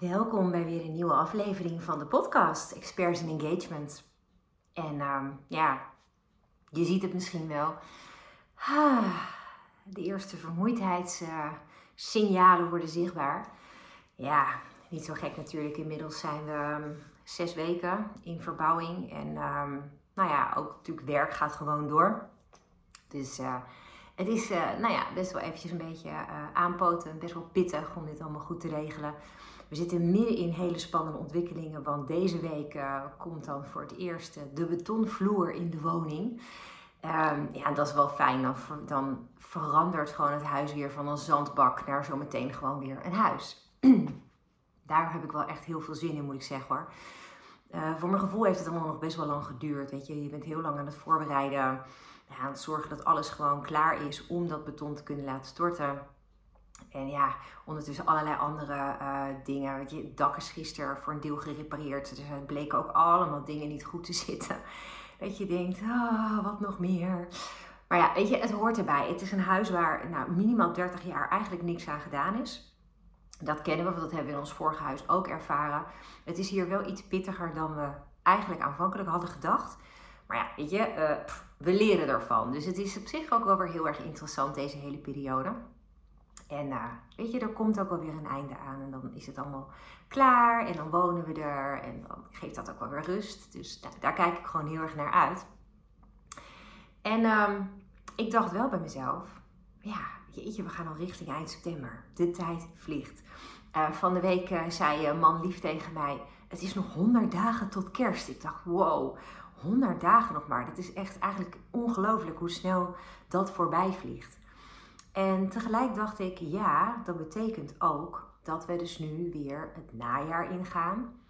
Welkom bij weer een nieuwe aflevering van de podcast Experts in Engagement. En ehm, ja, je ziet het misschien wel. Ah, de eerste vermoeidheidssignalen worden zichtbaar. Ja, niet zo gek natuurlijk. Inmiddels zijn we ehm, zes weken in verbouwing. En ehm, nou ja, ook natuurlijk werk gaat gewoon door. Dus uh, het is uh, nou ja, best wel eventjes een beetje uh, aanpoten. Best wel pittig om dit allemaal goed te regelen. We zitten midden in hele spannende ontwikkelingen, want deze week uh, komt dan voor het eerst de betonvloer in de woning. Um, ja, dat is wel fijn. Dan, dan verandert gewoon het huis weer van een zandbak naar zometeen gewoon weer een huis. Daar heb ik wel echt heel veel zin in, moet ik zeggen hoor. Uh, voor mijn gevoel heeft het allemaal nog best wel lang geduurd. Weet je, je bent heel lang aan het voorbereiden, ja, aan het zorgen dat alles gewoon klaar is om dat beton te kunnen laten storten. En ja, ondertussen allerlei andere uh, dingen. Weet je, het gisteren voor een deel gerepareerd. Dus er bleken ook allemaal dingen niet goed te zitten. Dat je denkt, oh, wat nog meer. Maar ja, weet je, het hoort erbij. Het is een huis waar nou, minimaal 30 jaar eigenlijk niks aan gedaan is. Dat kennen we, want dat hebben we in ons vorige huis ook ervaren. Het is hier wel iets pittiger dan we eigenlijk aanvankelijk hadden gedacht. Maar ja, weet je, pff, we leren ervan. Dus het is op zich ook wel weer heel erg interessant, deze hele periode. En uh, weet je, er komt ook wel weer een einde aan en dan is het allemaal klaar en dan wonen we er en dan geeft dat ook wel weer rust. Dus nou, daar kijk ik gewoon heel erg naar uit. En um, ik dacht wel bij mezelf, ja, jeetje, we gaan al richting eind september. De tijd vliegt. Uh, van de week uh, zei een man lief tegen mij, het is nog 100 dagen tot kerst. Ik dacht, wow, 100 dagen nog maar. Dat is echt eigenlijk ongelooflijk hoe snel dat voorbij vliegt. En tegelijk dacht ik, ja, dat betekent ook dat we dus nu weer het najaar ingaan.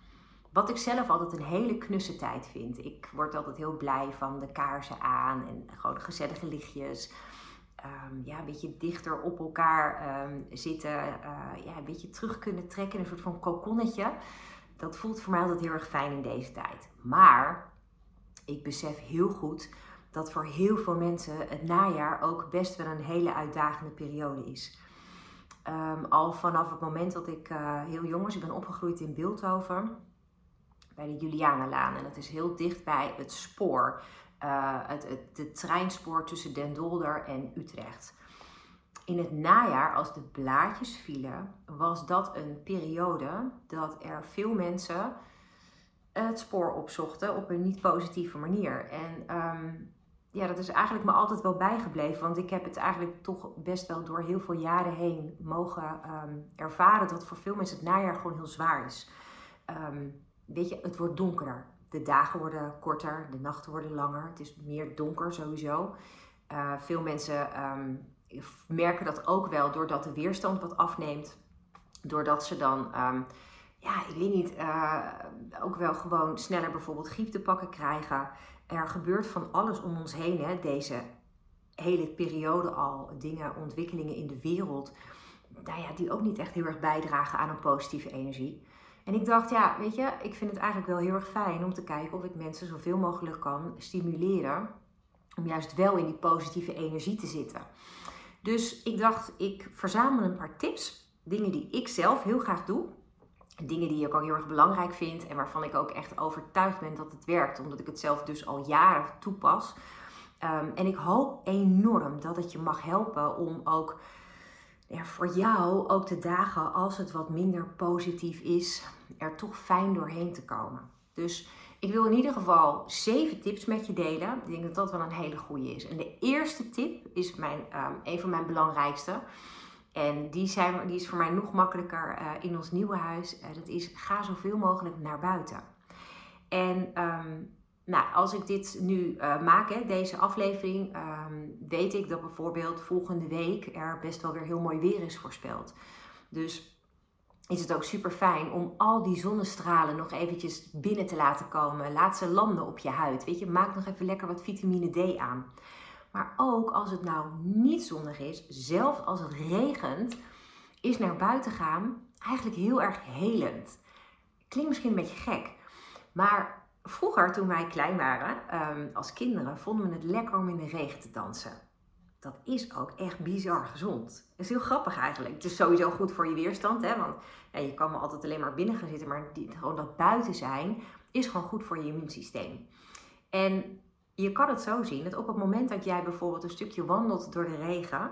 Wat ik zelf altijd een hele knusse tijd vind. Ik word altijd heel blij van de kaarsen aan en gewoon gezellige lichtjes. Um, ja, een beetje dichter op elkaar um, zitten. Uh, ja, een beetje terug kunnen trekken in een soort van kokonnetje. Dat voelt voor mij altijd heel erg fijn in deze tijd. Maar ik besef heel goed dat voor heel veel mensen het najaar ook best wel een hele uitdagende periode is. Um, al vanaf het moment dat ik uh, heel jong was, ik ben opgegroeid in Beeldhoven, bij de Julianalaan. En dat is heel dicht bij het spoor, uh, het, het, treinspoor tussen Den Dolder en Utrecht. In het najaar, als de blaadjes vielen, was dat een periode dat er veel mensen het spoor opzochten op een niet positieve manier. En um, ja, dat is eigenlijk me altijd wel bijgebleven. Want ik heb het eigenlijk toch best wel door heel veel jaren heen mogen um, ervaren dat voor veel mensen het najaar gewoon heel zwaar is. Um, weet je, het wordt donkerder. De dagen worden korter, de nachten worden langer. Het is meer donker sowieso. Uh, veel mensen um, merken dat ook wel doordat de weerstand wat afneemt. Doordat ze dan ja, ik weet niet, uh, ook wel gewoon sneller bijvoorbeeld griep te pakken krijgen. Er gebeurt van alles om ons heen, hè, deze hele periode al. Dingen, ontwikkelingen in de wereld, nou ja, die ook niet echt heel erg bijdragen aan een positieve energie. En ik dacht, ja, weet je, ik vind het eigenlijk wel heel erg fijn om te kijken of ik mensen zoveel mogelijk kan stimuleren om juist wel in die positieve energie te zitten. Dus ik dacht, ik verzamel een paar tips, dingen die ik zelf heel graag doe dingen die ik ook heel erg belangrijk vind en waarvan ik ook echt overtuigd ben dat het werkt, omdat ik het zelf dus al jaren toepas. Um, en ik hoop enorm dat het je mag helpen om ook ja, voor jou ook de dagen als het wat minder positief is, er toch fijn doorheen te komen. Dus ik wil in ieder geval zeven tips met je delen. Ik denk dat dat wel een hele goede is. En de eerste tip is mijn, um, een van mijn belangrijkste. En die, zijn, die is voor mij nog makkelijker uh, in ons nieuwe huis. Uh, dat is ga zoveel mogelijk naar buiten. En um, nou, als ik dit nu uh, maak, hè, deze aflevering, um, weet ik dat bijvoorbeeld volgende week er best wel weer heel mooi weer is voorspeld. Dus is het ook super fijn om al die zonnestralen nog eventjes binnen te laten komen. Laat ze landen op je huid. Weet je, maak nog even lekker wat vitamine D aan. Maar ook als het nou niet zonnig is, zelfs als het regent, is naar buiten gaan eigenlijk heel erg helend. Klinkt misschien een beetje gek, maar vroeger toen wij klein waren, um, als kinderen, vonden we het lekker om in de regen te dansen. dat is ook echt bizar gezond. Dat is heel grappig eigenlijk. Het is sowieso goed voor je weerstand, hè? want je kan me altijd alleen maar binnen gaan zitten, maar gewoon dat buiten zijn is gewoon goed voor je immuunsysteem. En je kan het zo zien dat op het moment dat jij bijvoorbeeld een stukje wandelt door de regen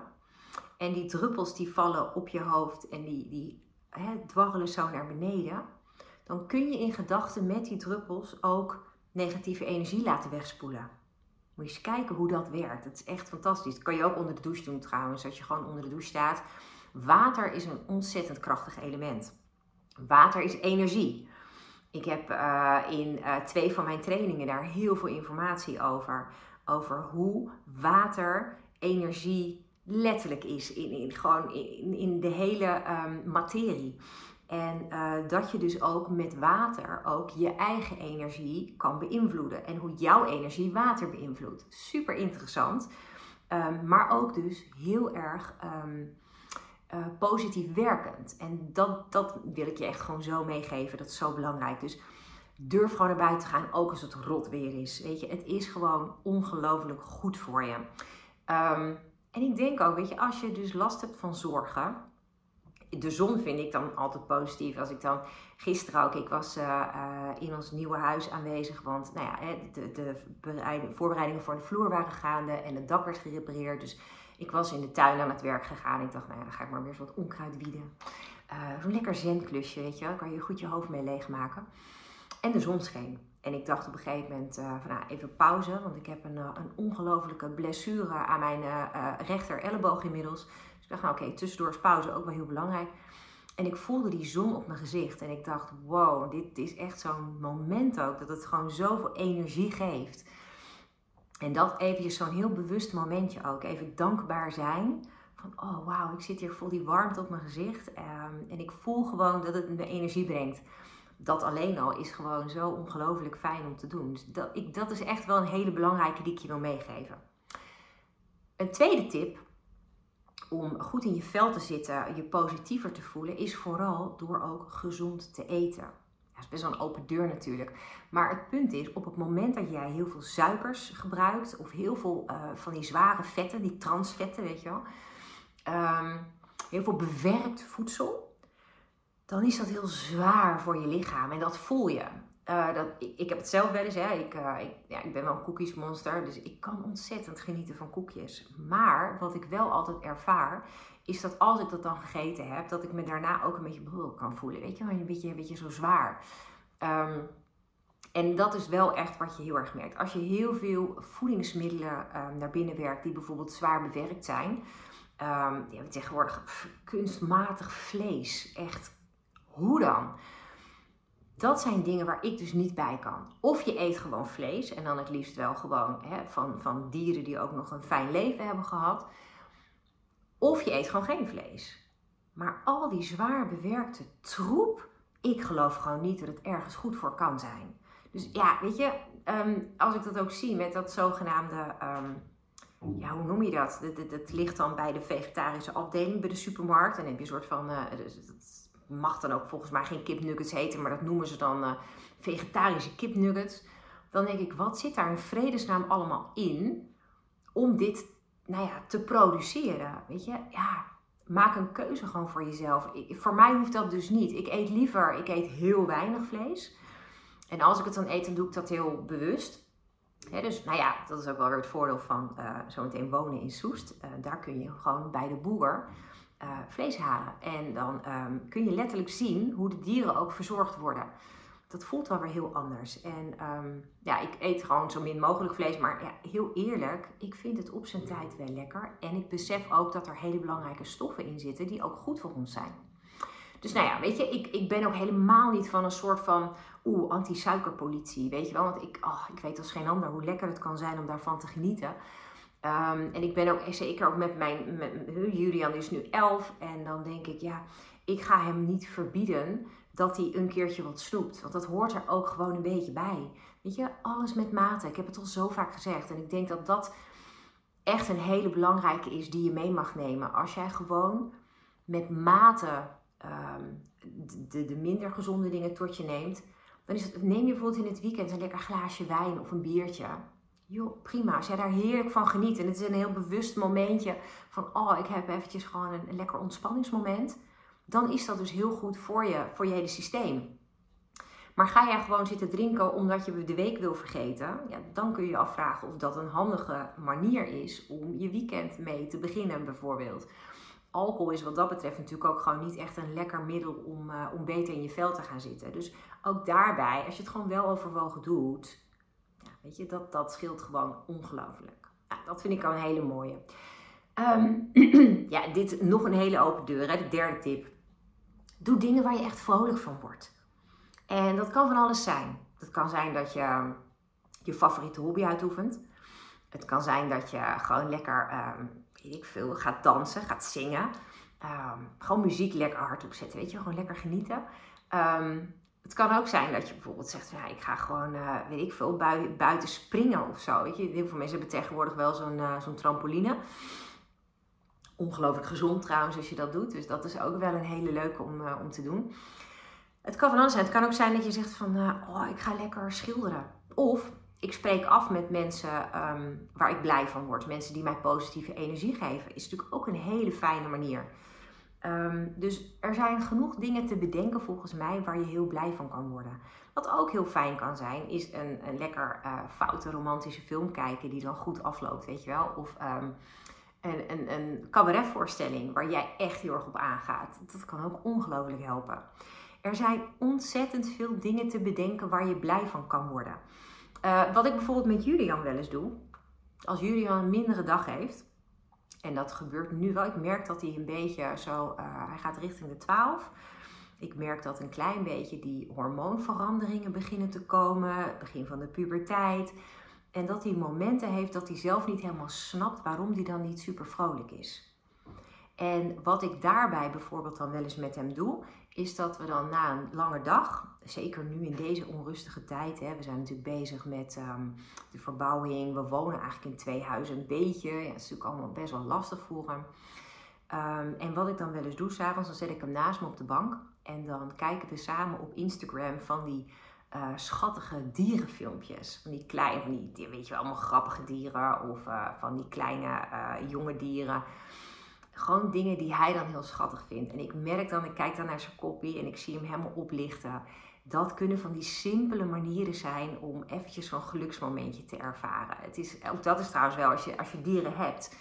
en die druppels die vallen op je hoofd en die, die hè, dwarrelen zo naar beneden, dan kun je in gedachten met die druppels ook negatieve energie laten wegspoelen. Moet je eens kijken hoe dat werkt. Het is echt fantastisch. Dat kan je ook onder de douche doen trouwens, als je gewoon onder de douche staat. Water is een ontzettend krachtig element. Water is energie. Ik heb uh, in uh, twee van mijn trainingen daar heel veel informatie over. Over hoe water energie letterlijk is. In, in gewoon in, in de hele um, materie. En uh, dat je dus ook met water ook je eigen energie kan beïnvloeden. En hoe jouw energie water beïnvloedt. Super interessant. Um, maar ook dus heel erg um, uh, positief werkend. En dat, dat wil ik je echt gewoon zo meegeven. Dat is zo belangrijk. Dus durf gewoon naar buiten te gaan, ook als het rot weer is. Weet je, het is gewoon ongelooflijk goed voor je. Um, en ik denk ook, weet je, als je dus last hebt van zorgen. De zon vind ik dan altijd positief. Als ik dan gisteren ook, ik was uh, uh, in ons nieuwe huis aanwezig. Want nou ja, de, de voorbereidingen voor de vloer waren gaande en het dak werd gerepareerd. Dus ik was in de tuin aan het werk gegaan. Ik dacht, nou ja, dan ga ik maar weer eens wat onkruid wieden. Uh, Zo'n lekker zenklusje, weet je Daar kan je goed je hoofd mee leegmaken. En de zon scheen. En ik dacht op een gegeven moment uh, van nou, even pauze, want ik heb een, uh, een ongelofelijke blessure aan mijn uh, rechter elleboog inmiddels. Dus ik dacht, nou oké, tussendoor is pauze ook wel heel belangrijk. En ik voelde die zon op mijn gezicht en ik dacht, wow, dit is echt zo'n moment ook, dat het gewoon zoveel energie geeft. En dat eventjes zo'n heel bewust momentje ook, even dankbaar zijn. Van, oh wauw, ik zit hier vol die warmte op mijn gezicht. Um, en ik voel gewoon dat het me energie brengt dat alleen al is gewoon zo ongelooflijk fijn om te doen. Dus dat, ik, dat is echt wel een hele belangrijke die ik je wil meegeven. Een tweede tip om goed in je vel te zitten, je positiever te voelen, is vooral door ook gezond te eten. Dat is best wel een open deur natuurlijk. Maar het punt is, op het moment dat jij heel veel suikers gebruikt, of heel veel uh, van die zware vetten, die transvetten, weet je wel, um, heel veel bewerkt voedsel, dan is dat heel zwaar voor je lichaam en dat voel je. Uh, dat, ik, ik, heb het zelf wel eens, hè. Ik, uh, ik, ja, ik ben wel een koekjesmonster, dus ik kan ontzettend genieten van koekjes. Maar wat ik wel altijd ervaar, is dat als ik dat dan gegeten heb, dat ik me daarna ook een beetje brul kan voelen. Weet je, een beetje, een beetje zo zwaar. Um, en dat is wel echt wat je heel erg merkt. Als je heel veel voedingsmiddelen um, naar binnen werkt, die bijvoorbeeld zwaar bewerkt zijn. Um, tegenwoordig kunstmatig vlees. Echt hoe dan? Dat zijn dingen waar ik dus niet bij kan. Of je eet gewoon vlees en dan het liefst wel gewoon hè, van, van dieren die ook nog een fijn leven hebben gehad. Of je eet gewoon geen vlees. Maar al die zwaar bewerkte troep, ik geloof gewoon niet dat het ergens goed voor kan zijn. Dus ja, weet je, um, als ik dat ook zie met dat zogenaamde, um, ja, hoe noem je dat? Dat, ligt dan bij de vegetarische afdeling bij de supermarkt. En dan heb je een soort van, uh, mag dan ook volgens mij geen kipnuggets heten, maar dat noemen ze dan uh, vegetarische kipnuggets. Dan denk ik, wat zit daar in vredesnaam allemaal in om dit nou ja, te produceren? Weet je, ja, maak een keuze gewoon voor jezelf. Ik, voor mij hoeft dat dus niet. Ik eet liever, ik eet heel weinig vlees. En als ik het dan eet, dan doe ik dat heel bewust. dus nou ja, dat is ook wel weer het voordeel van uh, zometeen wonen in Soest. Uh, daar kun je gewoon bij de boer uh, vlees halen. En dan um, kun je letterlijk zien hoe de dieren ook verzorgd worden. Dat voelt wel weer heel anders. En um, ja, ik eet gewoon zo min mogelijk vlees. Maar ja, heel eerlijk, ik vind het op zijn tijd wel lekker. En ik besef ook dat er hele belangrijke stoffen in zitten die ook goed voor ons zijn. Dus nou ja, weet je, ik, ik ben ook helemaal niet van een soort van oeh, anti-suikerpolitie. Weet je wel, want ik, oh, ik weet als geen ander hoe lekker het kan zijn om daarvan te genieten. Um, en ik ben ook zeker ook met mijn, met, Julian is nu 11 en dan denk ik, ja, ik ga hem niet verbieden dat hij een keertje wat snoept. Want dat hoort er ook gewoon een beetje bij. Weet je, alles met mate. Ik heb het al zo vaak gezegd. En ik denk dat dat echt een hele belangrijke is die je mee mag nemen. Als jij gewoon met mate um, de, de minder gezonde dingen tot je neemt, dan is het, neem je bijvoorbeeld in het weekend een lekker glaasje wijn of een biertje. joh, prima. Als jij daar heerlijk van geniet en het is een heel bewust momentje van, oh, ik heb eventjes gewoon een, lekker ontspanningsmoment, dan is dat dus heel goed voor je, voor je hele systeem. Maar ga jij gewoon zitten drinken omdat je de week wil vergeten, ja, dan kun je je afvragen of dat een handige manier is om je weekend mee te beginnen, bijvoorbeeld. Alcohol is wat dat betreft natuurlijk ook gewoon niet echt een lekker middel om, uh, om beter in je vel te gaan zitten. Dus ook daarbij, als je het gewoon wel overwogen doet, ja, weet je, dat, dat scheelt gewoon ongelooflijk. Nou, dat vind ik al een hele mooie. Um, ja, dit nog een hele open deur, hè, de derde tip. Doe dingen waar je echt vrolijk van wordt. En dat kan van alles zijn. Het kan zijn dat je je favoriete hobby uitoefent. Het kan zijn dat je gewoon lekker, um, weet ik veel, gaat dansen, gaat zingen. Um, gewoon muziek lekker hard opzetten, weet je, gewoon lekker genieten. Het kan ook zijn dat je bijvoorbeeld zegt, ik ga gewoon, uh, weet ik veel, buiten springen of zo. Weet je, heel veel mensen hebben tegenwoordig wel zo'n uh, zo'n trampoline. Ongelooflijk gezond trouwens als je dat doet. Dus dat is ook wel een hele leuke om, uh, om te doen. Het kan van alles zijn. Het kan ook zijn dat je zegt van, oh, ik ga lekker schilderen. Of ik spreek af met mensen um, waar ik blij van word. Mensen die mij positieve energie geven. Is natuurlijk ook een hele fijne manier. Um, dus er zijn genoeg dingen te bedenken volgens mij waar je heel blij van kan worden. Wat ook heel fijn kan zijn, is een, lekker uh, foute romantische film kijken die dan goed afloopt, weet je wel. Of um, een, een, een cabaretvoorstelling waar jij echt heel erg op aangaat. Dat kan ook ongelooflijk helpen. Er zijn ontzettend veel dingen te bedenken waar je blij van kan worden. Uh, wat ik bijvoorbeeld met Julian wel eens doe, als Julian een mindere dag heeft, en dat gebeurt nu wel. Ik merk dat hij een beetje zo, uh, hij gaat richting de 12. Ik merk dat een klein beetje die hormoonveranderingen beginnen te komen, het begin van de puberteit. En dat hij momenten heeft dat hij zelf niet helemaal snapt waarom hij dan niet super vrolijk is. En wat ik daarbij bijvoorbeeld dan wel eens met hem doe, is dat we dan na een lange dag, zeker nu in deze onrustige tijd, hè, we zijn natuurlijk bezig met um, de verbouwing, we wonen eigenlijk in twee huizen een beetje, ja, dat is natuurlijk allemaal best wel lastig voor hem. Um, en wat ik dan wel eens doe s'avonds, dan zet ik hem naast me op de bank en dan kijken we samen op Instagram van die uh, schattige dierenfilmpjes. Van die kleine, van die, weet je wel, allemaal grappige dieren of uh, van die kleine uh, jonge dieren. Gewoon dingen die hij dan heel schattig vindt. En ik merk dan, ik kijk dan naar zijn kopie en ik zie hem helemaal oplichten. Dat kunnen van die simpele manieren zijn om eventjes zo'n geluksmomentje te ervaren. Het is, ook dat is trouwens wel, als je, als je dieren hebt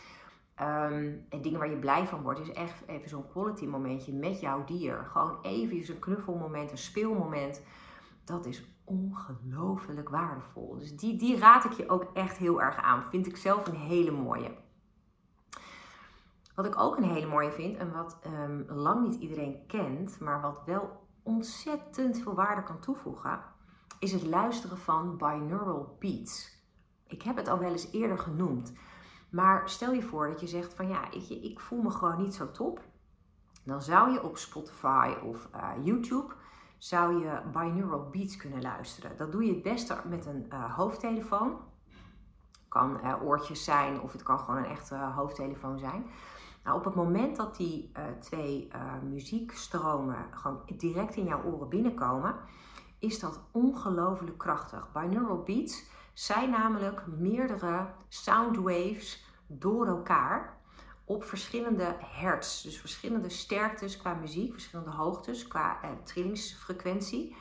um, en dingen waar je blij van wordt, is echt even zo'n quality momentje met jouw dier. Gewoon even een knuffelmoment, een speelmoment. Dat is ongelooflijk waardevol. Dus die, die raad ik je ook echt heel erg aan. Vind ik zelf een hele mooie. Wat ik ook een hele mooie vind en wat um, lang niet iedereen kent, maar wat wel ontzettend veel waarde kan toevoegen, is het luisteren van binaural beats. Ik heb het al wel eens eerder genoemd. Maar stel je voor dat je zegt van ja, ik, ik voel me gewoon niet zo top. Dan zou je op Spotify of uh, YouTube zou je binaural beats kunnen luisteren. Dat doe je het beste met een uh, hoofdtelefoon. Kan uh, oortjes zijn of het kan gewoon een echte hoofdtelefoon zijn. Nou, op het moment dat die twee muziekstromen gewoon direct in jouw oren binnenkomen, is dat ongelooflijk krachtig. Binaural beats zijn namelijk meerdere soundwaves door elkaar op verschillende hertz. Dus verschillende sterktes qua muziek, verschillende hoogtes qua uh, trillingsfrequentie.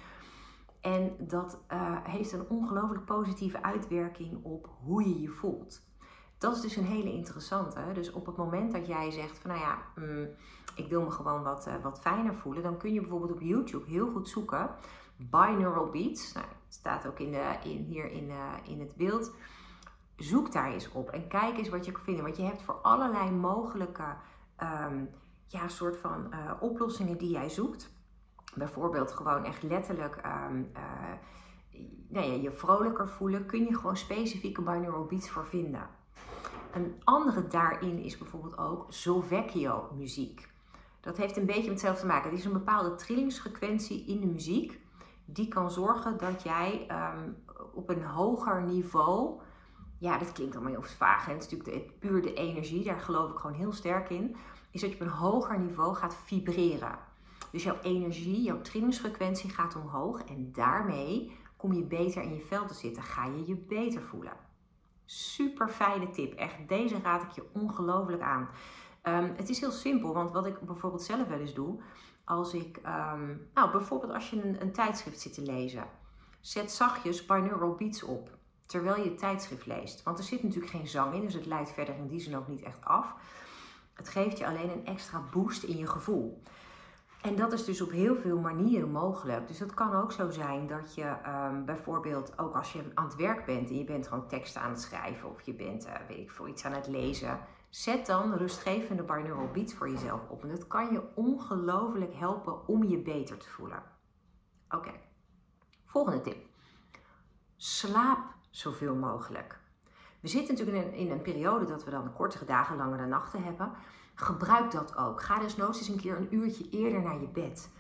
En dat heeft een ongelooflijk positieve uitwerking op hoe je je voelt. Dat is dus een hele interessante. Dus op het moment dat jij zegt van nou ja, mm, ik wil me gewoon wat, uh, wat fijner voelen, dan kun je bijvoorbeeld op YouTube heel goed zoeken. Binaural beats. Nou, het staat ook in de, in, hier in, in het beeld. Zoek daar eens op en kijk eens wat je kan vinden. Want je hebt voor allerlei mogelijke um, ja, soort van uh, oplossingen die jij zoekt. Bijvoorbeeld gewoon echt letterlijk um, nou ja, je vrolijker voelen. Kun je gewoon specifieke binaural beats voor vinden. Een andere daarin is bijvoorbeeld ook Solvecchio muziek. Dat heeft een beetje met hetzelfde te maken. Het is een bepaalde trillingsfrequentie in de muziek. Die kan zorgen dat jij um, op een hoger niveau. Ja, dat klinkt allemaal heel vaag. Het is natuurlijk de, puur de energie, daar geloof ik gewoon heel sterk in. Is dat je op een hoger niveau gaat vibreren. Dus jouw energie, jouw trillingsfrequentie gaat omhoog. En daarmee kom je beter in je vel te zitten. Ga je je beter voelen. Super fijne tip. Echt, deze raad ik je ongelooflijk aan. Ehm, het is heel simpel, want wat ik bijvoorbeeld zelf wel eens doe, als ik, ehm, nou bijvoorbeeld als je een, een tijdschrift zit te lezen, zet zachtjes binaural beats op terwijl je tijdschrift leest. Want er zit natuurlijk geen zang in, dus het leidt verder in die zin ook niet echt af. Het geeft je alleen een extra boost in je gevoel. En dat is dus op heel veel manieren mogelijk. Dus het kan ook zo zijn dat je ehm, bijvoorbeeld, ook als je aan het werk bent en je bent gewoon teksten aan het schrijven of je bent, uh, weet ik veel, iets aan het lezen. Zet dan rustgevende binaural beats voor jezelf op. En dat kan je ongelooflijk helpen om je beter te voelen. Oké, volgende tip. Slaap zoveel mogelijk. We zitten natuurlijk in een, in een periode dat we dan kortere dagen, langere nachten hebben. Gebruik dat ook. Ga nooit eens een keer een uurtje eerder naar je bed.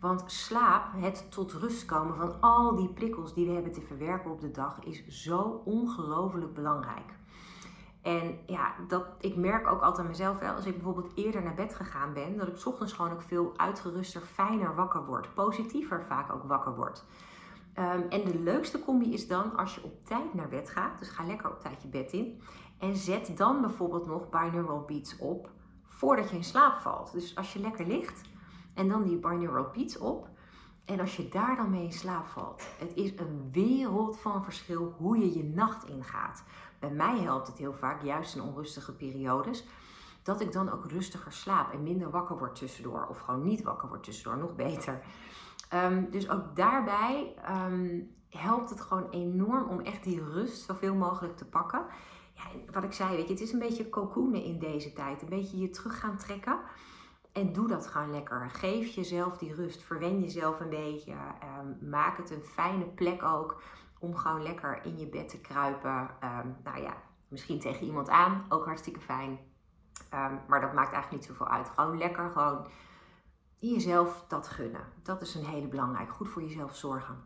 Want slaap, het tot rust komen van al die prikkels die we hebben te verwerken op de dag, is zo ongelooflijk belangrijk. En ja, dat, ik merk ook altijd mezelf wel, als ik bijvoorbeeld eerder naar bed gegaan ben, dat ik ochtends gewoon ook veel uitgeruster, fijner wakker word. Positiever vaak ook wakker word. Ehm, en de leukste combi is dan als je op tijd naar bed gaat. Dus ga lekker op tijd je bed in. En zet dan bijvoorbeeld nog binaural beats op voordat je in slaap valt. Dus als je lekker ligt en dan die binaural beats op. En als je daar dan mee in slaap valt. Het is een wereld van verschil hoe je je nacht ingaat. Bij mij helpt het heel vaak, juist in onrustige periodes, dat ik dan ook rustiger slaap en minder wakker word tussendoor. Of gewoon niet wakker word tussendoor, nog beter. Ehm, dus ook daarbij ehm, helpt het gewoon enorm om echt die rust zoveel mogelijk te pakken. Ja, wat ik zei, weet je, het is een beetje cocoonen in deze tijd. Een beetje je terug gaan trekken. En doe dat gewoon lekker. Geef jezelf die rust. Verwen jezelf een beetje. Ehm, maak het een fijne plek ook om gewoon lekker in je bed te kruipen. nou ja, misschien tegen iemand aan. Ook hartstikke fijn. maar dat maakt eigenlijk niet zoveel uit. Gewoon lekker, gewoon jezelf dat gunnen. Dat is een hele belangrijke. Goed voor jezelf zorgen.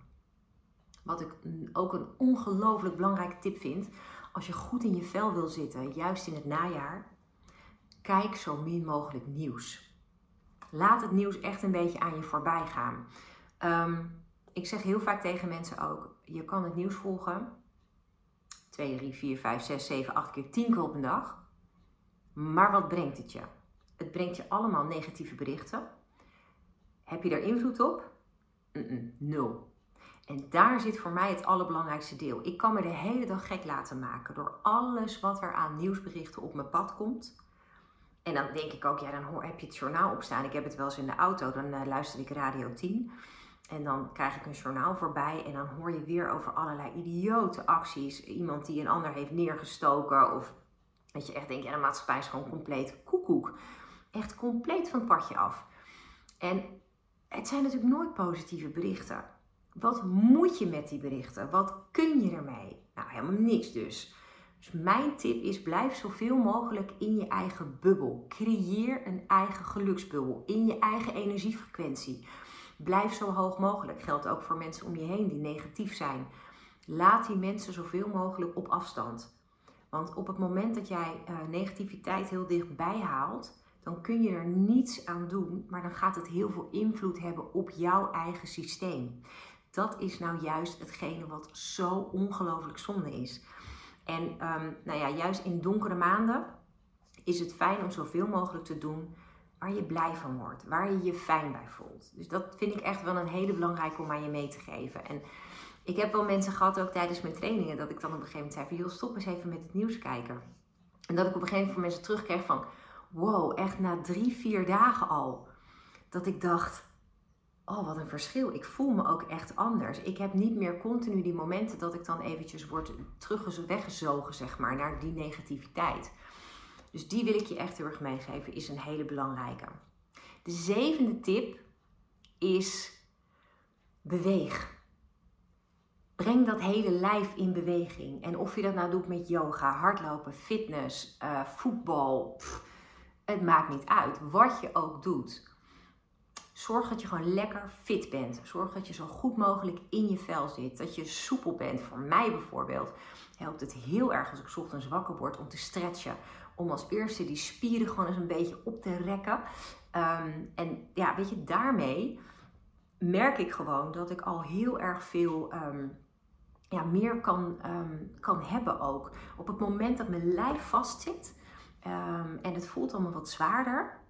Wat ik ook een ongelooflijk belangrijke tip vind. Als je goed in je vel wil zitten, juist in het najaar. Kijk zo min mogelijk nieuws. Laat het nieuws echt een beetje aan je voorbij gaan. Ehm, ik zeg heel vaak tegen mensen ook: je kan het nieuws volgen. 2, 3, 4, 5, 6, 7, 8 keer 10 keer op een dag. Maar wat brengt het je? Het brengt je allemaal negatieve berichten. Heb je daar invloed op? nul. En daar zit voor mij het allerbelangrijkste deel. Ik kan me de hele dag gek laten maken door alles wat er aan nieuwsberichten op mijn pad komt. En dan denk ik ook, ja, dan hoor, heb je het journaal opstaan. Ik heb het wel eens in de auto, dan uh, luister ik Radio 10. En dan krijg ik een journaal voorbij en dan hoor je weer over allerlei idiote acties. Iemand die een ander heeft neergestoken. Of dat je echt denkt, ja, de maatschappij is gewoon compleet koekoek. Echt compleet van het padje af. En het zijn natuurlijk nooit positieve berichten. Wat moet je met die berichten? Wat kun je ermee? Nou, helemaal niks dus. Dus mijn tip is: blijf zoveel mogelijk in je eigen bubbel. Creëer een eigen geluksbubbel in je eigen energiefrequentie. Blijf zo hoog mogelijk. Geldt ook voor mensen om je heen die negatief zijn. Laat die mensen zoveel mogelijk op afstand. Want op het moment dat jij uh, negativiteit heel dichtbij haalt, dan kun je er niets aan doen, maar dan gaat het heel veel invloed hebben op jouw eigen systeem. Dat is nou juist hetgene wat zo ongelooflijk zonde is. En um, nou ja, juist in donkere maanden is het fijn om zoveel mogelijk te doen waar je blij van wordt, waar je je fijn bij voelt. Dus dat vind ik echt wel een hele belangrijke om aan je mee te geven. En ik heb wel mensen gehad, ook tijdens mijn trainingen, dat ik dan op een gegeven moment zei van, joh, stop eens even met het nieuws kijken. En dat ik op een gegeven moment mensen terugkreeg van, wow, echt na drie, vier dagen al. Dat ik dacht, oh wat een verschil. Ik voel me ook echt anders. Ik heb niet meer continu die momenten dat ik dan eventjes word terug weggezogen, zeg maar, naar die negativiteit. Dus die wil ik je echt heel erg meegeven, is een hele belangrijke. De zevende tip is beweeg. Breng dat hele lijf in beweging. En of je dat nou doet met yoga, hardlopen, fitness, uh, voetbal, het maakt niet uit wat je ook doet. Zorg dat je gewoon lekker fit bent. Zorg dat je zo goed mogelijk in je vel zit. Dat je soepel bent. Voor mij bijvoorbeeld helpt het heel erg als ik ochtends wakker word om te stretchen. Om als eerste die spieren gewoon eens een beetje op te rekken. Ehm, en ja, weet je, daarmee merk ik gewoon dat ik al heel erg veel um, ja, meer kan, ehm, kan hebben ook. Op het moment dat mijn lijf vastzit um, en het voelt allemaal wat zwaarder,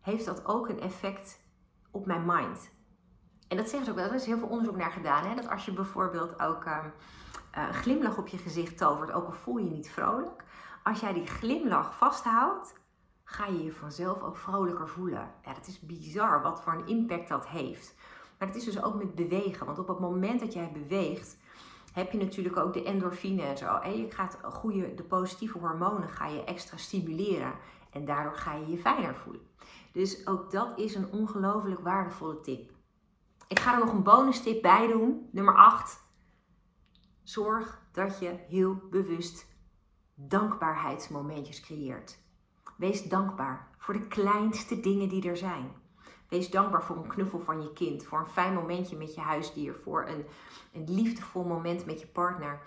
heeft dat ook een effect op mijn mind. En dat zeggen ze ook wel, er is heel veel onderzoek naar gedaan. Hè? Dat als je bijvoorbeeld ook um, een glimlach op je gezicht tovert, ook al voel je je niet vrolijk. Als jij die glimlach vasthoudt, ga je je vanzelf ook vrolijker voelen. Ja, dat is bizar wat voor een impact dat heeft. Maar het is dus ook met bewegen. Want op het moment dat jij beweegt, heb je natuurlijk ook de endorfine en zo. En je gaat goede, de positieve hormonen ga je extra stimuleren. En daardoor ga je je fijner voelen. Dus ook dat is een ongelooflijk waardevolle tip. Ik ga er nog een bonus tip bij doen. Nummer 8. Zorg dat je heel bewust dankbaarheidsmomentjes creëert. Wees dankbaar voor de kleinste dingen die er zijn. Wees dankbaar voor een knuffel van je kind, voor een fijn momentje met je huisdier, voor een, een liefdevol moment met je partner.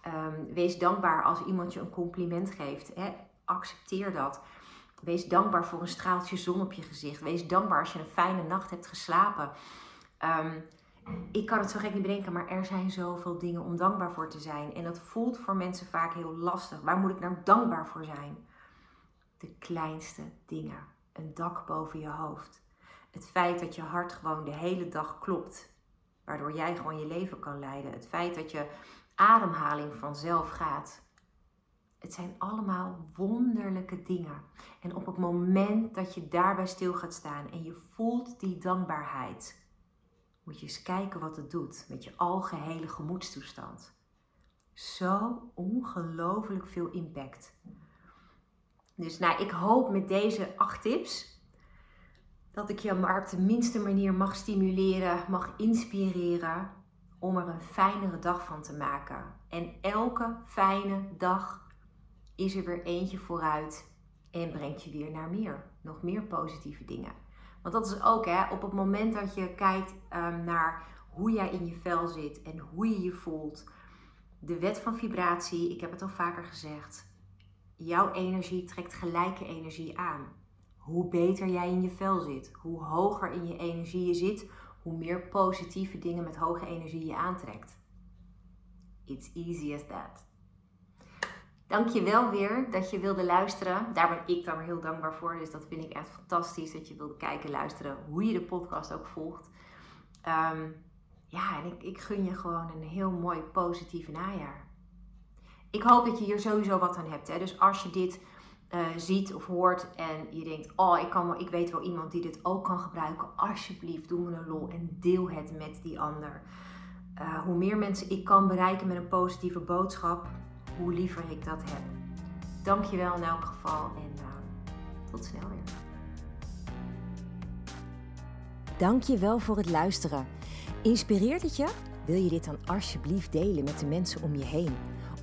Ehm, wees dankbaar als iemand je een compliment geeft. Hè? Accepteer dat. Wees dankbaar voor een straaltje zon op je gezicht. Wees dankbaar als je een fijne nacht hebt geslapen. Ehm, ik kan het zo gek niet bedenken, maar er zijn zoveel dingen om dankbaar voor te zijn. En dat voelt voor mensen vaak heel lastig. Waar moet ik nou dankbaar voor zijn? De kleinste dingen. Een dak boven je hoofd. Het feit dat je hart gewoon de hele dag klopt, waardoor jij gewoon je leven kan leiden. Het feit dat je ademhaling vanzelf gaat. Het zijn allemaal wonderlijke dingen. En op het moment dat je daarbij stil gaat staan en je voelt die dankbaarheid, moet je eens kijken wat het doet met je algehele gemoedstoestand. Zo ongelooflijk veel impact. Dus nou, ik hoop met deze acht tips dat ik je maar op de minste manier mag stimuleren, mag inspireren om er een fijnere dag van te maken. En elke fijne dag is er weer eentje vooruit en brengt je weer naar meer, nog meer positieve dingen. Want dat is ook hè, op het moment dat je kijkt um, naar hoe jij in je vel zit en hoe je je voelt. De wet van vibratie, ik heb het al vaker gezegd. Jouw energie trekt gelijke energie aan hoe beter jij in je vel zit, hoe hoger in je energie je zit, hoe meer positieve dingen met hoge energie je aantrekt. It's easy as that. Dank je wel weer dat je wilde luisteren. Daar ben ik dan weer heel dankbaar voor. Dus dat vind ik echt fantastisch dat je wilde kijken, luisteren, hoe je de podcast ook volgt. Ehm, ja, en ik, ik gun je gewoon een heel mooi positief najaar. Ik hoop dat je hier sowieso wat aan hebt. Hè? Dus als je dit uh, ziet of hoort en je denkt, oh, ik, kan wel, ik weet wel iemand die dit ook kan gebruiken, alsjeblieft, doe me een lol en deel het met die ander. Uh, hoe meer mensen ik kan bereiken met een positieve boodschap, hoe liever ik dat heb. Dankjewel in elk geval en uh, tot snel weer. Dankjewel voor het luisteren. Inspireert het je? Wil je dit dan alsjeblieft delen met de mensen om je heen?